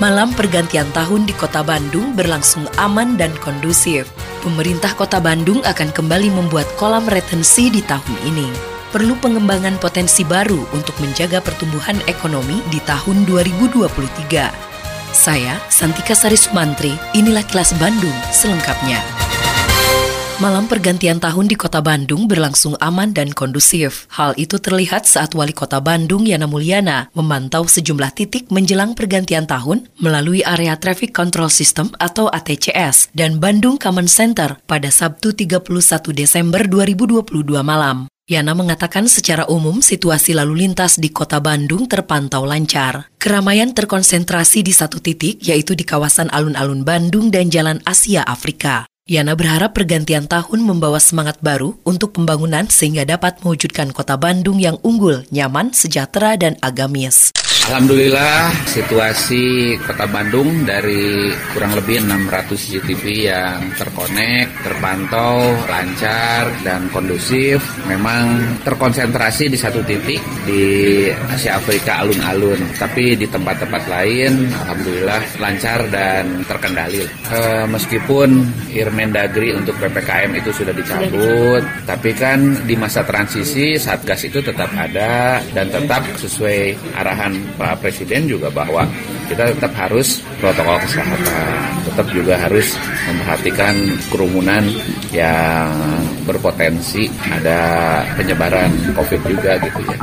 Malam pergantian tahun di Kota Bandung berlangsung aman dan kondusif. Pemerintah Kota Bandung akan kembali membuat kolam retensi di tahun ini. Perlu pengembangan potensi baru untuk menjaga pertumbuhan ekonomi di tahun 2023. Saya, Santika Sari Sumantri, inilah kelas Bandung selengkapnya. Malam pergantian tahun di kota Bandung berlangsung aman dan kondusif. Hal itu terlihat saat Wali Kota Bandung Yana Mulyana memantau sejumlah titik menjelang pergantian tahun melalui area Traffic Control System atau ATCS dan Bandung Common Center pada Sabtu 31 Desember 2022 malam. Yana mengatakan secara umum situasi lalu lintas di kota Bandung terpantau lancar. Keramaian terkonsentrasi di satu titik yaitu di kawasan alun-alun Bandung dan Jalan Asia Afrika. Yana berharap pergantian tahun membawa semangat baru untuk pembangunan sehingga dapat mewujudkan kota Bandung yang unggul, nyaman, sejahtera, dan agamis. Alhamdulillah situasi Kota Bandung dari kurang lebih 600 CCTV yang terkonek, terpantau, lancar dan kondusif. Memang terkonsentrasi di satu titik di Asia Afrika alun-alun tapi di tempat-tempat lain Alhamdulillah lancar dan terkendali. E, meskipun Irmendagri untuk PPKM itu sudah dicabut tapi kan di masa transisi Satgas itu tetap ada dan tetap sesuai arahan Pak Presiden juga bahwa kita tetap harus protokol kesehatan, tetap juga harus memperhatikan kerumunan yang berpotensi ada penyebaran COVID juga gitu ya.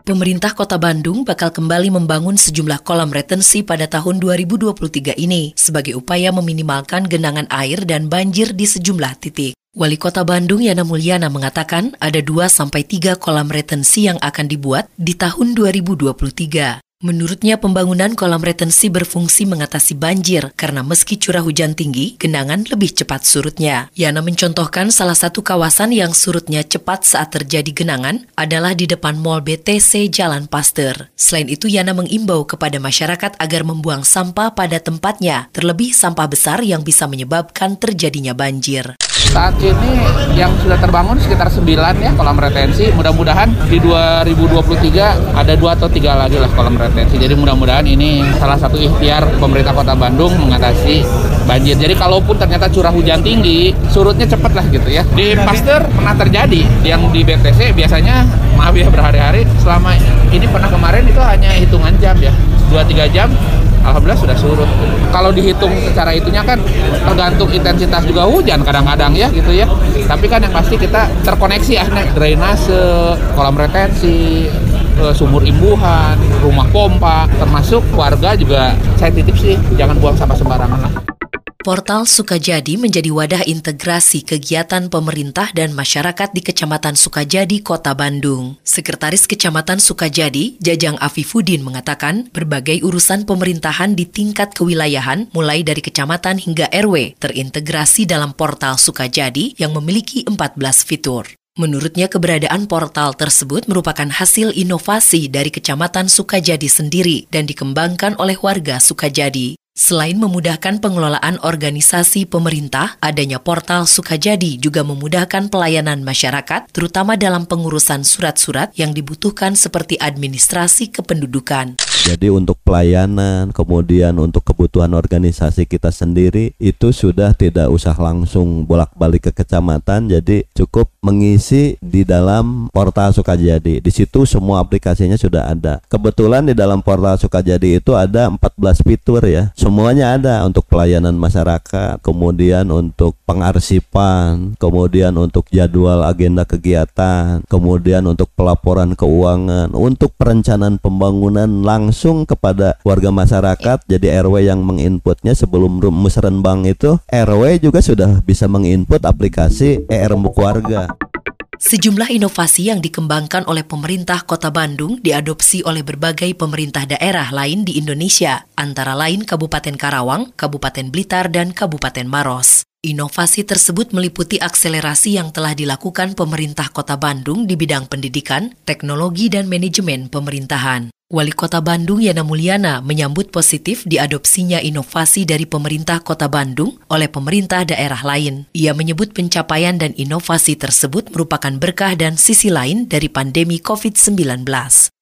Pemerintah Kota Bandung bakal kembali membangun sejumlah kolam retensi pada tahun 2023 ini sebagai upaya meminimalkan genangan air dan banjir di sejumlah titik. Wali Kota Bandung Yana Mulyana mengatakan ada 2 sampai 3 kolam retensi yang akan dibuat di tahun 2023. Menurutnya pembangunan kolam retensi berfungsi mengatasi banjir karena meski curah hujan tinggi, genangan lebih cepat surutnya. Yana mencontohkan salah satu kawasan yang surutnya cepat saat terjadi genangan adalah di depan Mall BTC Jalan Pasteur. Selain itu Yana mengimbau kepada masyarakat agar membuang sampah pada tempatnya, terlebih sampah besar yang bisa menyebabkan terjadinya banjir. Saat ini yang sudah terbangun sekitar 9 ya kolam retensi. Mudah-mudahan di 2023 ada dua atau tiga lagi lah kolam retensi. Jadi mudah-mudahan ini salah satu ikhtiar pemerintah Kota Bandung mengatasi banjir. Jadi kalaupun ternyata curah hujan tinggi, surutnya cepat lah gitu ya. Di Pasteur pernah terjadi yang di BTC biasanya maaf ya berhari-hari. Selama ini pernah kemarin itu hanya hitungan jam ya, 2-3 jam alhamdulillah sudah surut. Kalau dihitung secara itunya kan tergantung intensitas juga hujan kadang-kadang ya gitu ya. Tapi kan yang pasti kita terkoneksi ya drainase, kolam retensi, eh, sumur imbuhan, rumah pompa, termasuk warga juga saya titip sih jangan buang sampah sembarangan lah. Portal Sukajadi menjadi wadah integrasi kegiatan pemerintah dan masyarakat di Kecamatan Sukajadi, Kota Bandung. Sekretaris Kecamatan Sukajadi, Jajang Afifudin mengatakan berbagai urusan pemerintahan di tingkat kewilayahan mulai dari kecamatan hingga RW terintegrasi dalam portal Sukajadi yang memiliki 14 fitur. Menurutnya keberadaan portal tersebut merupakan hasil inovasi dari Kecamatan Sukajadi sendiri dan dikembangkan oleh warga Sukajadi. Selain memudahkan pengelolaan organisasi pemerintah, adanya portal Sukajadi juga memudahkan pelayanan masyarakat, terutama dalam pengurusan surat-surat yang dibutuhkan seperti administrasi kependudukan. Jadi untuk pelayanan, kemudian untuk kebutuhan organisasi kita sendiri itu sudah tidak usah langsung bolak-balik ke kecamatan, jadi cukup mengisi di dalam portal Sukajadi. Di situ semua aplikasinya sudah ada. Kebetulan di dalam portal Sukajadi itu ada 14 fitur ya. Semuanya ada untuk pelayanan masyarakat, kemudian untuk pengarsipan, kemudian untuk jadwal agenda kegiatan, kemudian untuk pelaporan keuangan, untuk perencanaan pembangunan langsung kepada warga masyarakat jadi RW yang menginputnya sebelum musrenbang itu RW juga sudah bisa menginput aplikasi ER Warga. Sejumlah inovasi yang dikembangkan oleh pemerintah Kota Bandung diadopsi oleh berbagai pemerintah daerah lain di Indonesia, antara lain Kabupaten Karawang, Kabupaten Blitar, dan Kabupaten Maros. Inovasi tersebut meliputi akselerasi yang telah dilakukan pemerintah Kota Bandung di bidang pendidikan, teknologi, dan manajemen pemerintahan. Wali Kota Bandung Yana Mulyana menyambut positif diadopsinya inovasi dari pemerintah Kota Bandung oleh pemerintah daerah lain. Ia menyebut pencapaian dan inovasi tersebut merupakan berkah dan sisi lain dari pandemi COVID-19.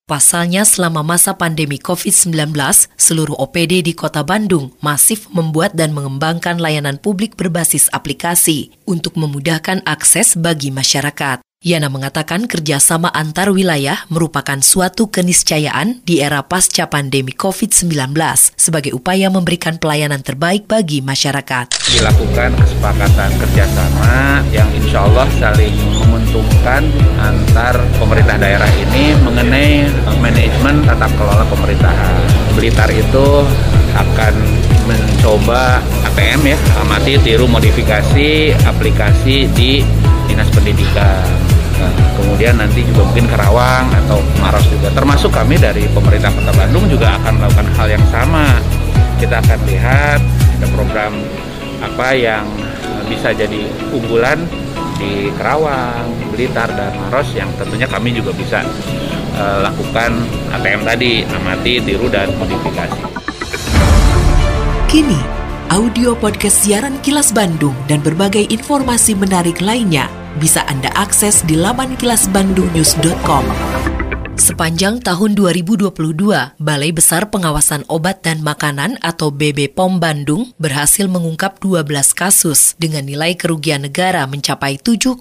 Pasalnya selama masa pandemi COVID-19, seluruh OPD di Kota Bandung masif membuat dan mengembangkan layanan publik berbasis aplikasi untuk memudahkan akses bagi masyarakat. Yana mengatakan kerjasama antar wilayah merupakan suatu keniscayaan di era pasca pandemi COVID-19 sebagai upaya memberikan pelayanan terbaik bagi masyarakat. Dilakukan kesepakatan kerjasama yang insya Allah saling menguntungkan antar pemerintah daerah ini mengenai manajemen tata kelola pemerintahan. Blitar itu akan mencoba ATM ya, amati tiru modifikasi aplikasi di Dinas Pendidikan Nah, kemudian nanti juga mungkin Karawang atau Maros juga. Termasuk kami dari pemerintah Kota Bandung juga akan melakukan hal yang sama. Kita akan lihat ada program apa yang bisa jadi unggulan di Karawang, Blitar dan Maros yang tentunya kami juga bisa uh, lakukan ATM tadi, amati, tiru dan modifikasi. Kini, audio podcast siaran Kilas Bandung dan berbagai informasi menarik lainnya bisa Anda akses di laman kilasbandungnews.com. Sepanjang tahun 2022, Balai Besar Pengawasan Obat dan Makanan atau BB POM Bandung berhasil mengungkap 12 kasus dengan nilai kerugian negara mencapai 7,3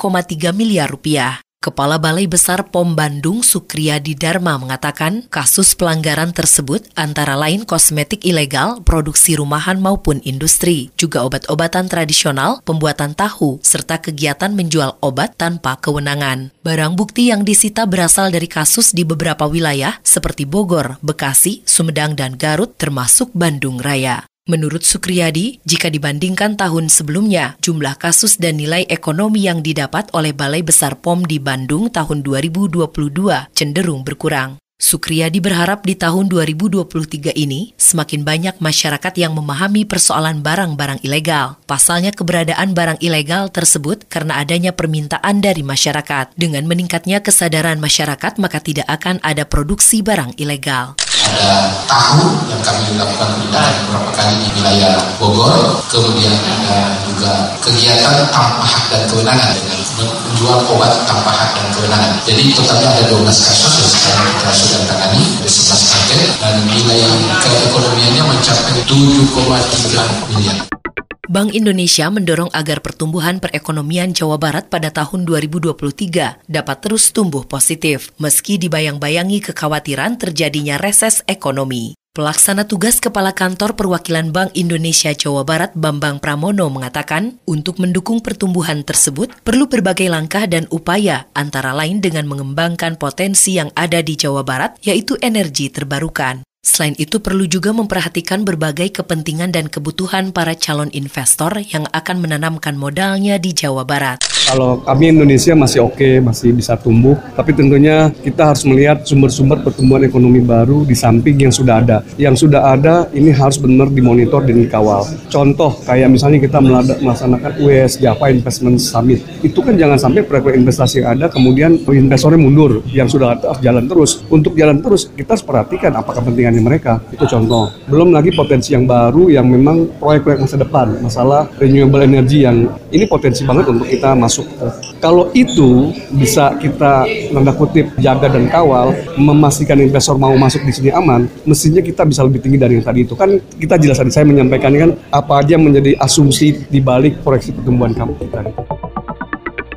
miliar rupiah. Kepala Balai Besar POM Bandung Sukriyadi Dharma mengatakan kasus pelanggaran tersebut antara lain kosmetik ilegal, produksi rumahan maupun industri, juga obat-obatan tradisional, pembuatan tahu, serta kegiatan menjual obat tanpa kewenangan. Barang bukti yang disita berasal dari kasus di beberapa wilayah seperti Bogor, Bekasi, Sumedang, dan Garut termasuk Bandung Raya. Menurut Sukriyadi, jika dibandingkan tahun sebelumnya, jumlah kasus dan nilai ekonomi yang didapat oleh Balai Besar POM di Bandung tahun 2022 cenderung berkurang. Sukriyadi berharap di tahun 2023 ini semakin banyak masyarakat yang memahami persoalan barang-barang ilegal. Pasalnya keberadaan barang ilegal tersebut karena adanya permintaan dari masyarakat. Dengan meningkatnya kesadaran masyarakat maka tidak akan ada produksi barang ilegal ada tahu yang kami lakukan penindakan beberapa kali di wilayah Bogor, kemudian ada juga kegiatan tanpa hak dan kewenangan dengan menjual obat tanpa hak dan kewenangan. Jadi totalnya ada 12 kasus yang sekarang kita sudah tangani, ada 11 paket dan nilai keekonomiannya mencapai 7,3 miliar. Bank Indonesia mendorong agar pertumbuhan perekonomian Jawa Barat pada tahun 2023 dapat terus tumbuh positif, meski dibayang-bayangi kekhawatiran terjadinya reses ekonomi. Pelaksana tugas Kepala Kantor Perwakilan Bank Indonesia Jawa Barat Bambang Pramono mengatakan, untuk mendukung pertumbuhan tersebut perlu berbagai langkah dan upaya, antara lain dengan mengembangkan potensi yang ada di Jawa Barat, yaitu energi terbarukan. Selain itu perlu juga memperhatikan berbagai kepentingan dan kebutuhan para calon investor yang akan menanamkan modalnya di Jawa Barat. Kalau kami Indonesia masih oke, okay, masih bisa tumbuh, tapi tentunya kita harus melihat sumber-sumber pertumbuhan ekonomi baru di samping yang sudah ada. Yang sudah ada ini harus benar dimonitor dan dikawal. Contoh kayak misalnya kita melaksanakan US Java Investment Summit. Itu kan jangan sampai proyek investasi yang ada kemudian investornya mundur, yang sudah jalan terus. Untuk jalan terus kita harus perhatikan apa mereka. Itu contoh. Belum lagi potensi yang baru yang memang proyek-proyek masa depan, masalah renewable energy yang ini potensi banget untuk kita masuk masuk. Kalau itu bisa kita tanda kutip jaga dan kawal, memastikan investor mau masuk di sini aman, mestinya kita bisa lebih tinggi dari yang tadi itu. Kan kita jelas saya menyampaikan kan apa aja menjadi asumsi di balik proyeksi pertumbuhan kamu kita.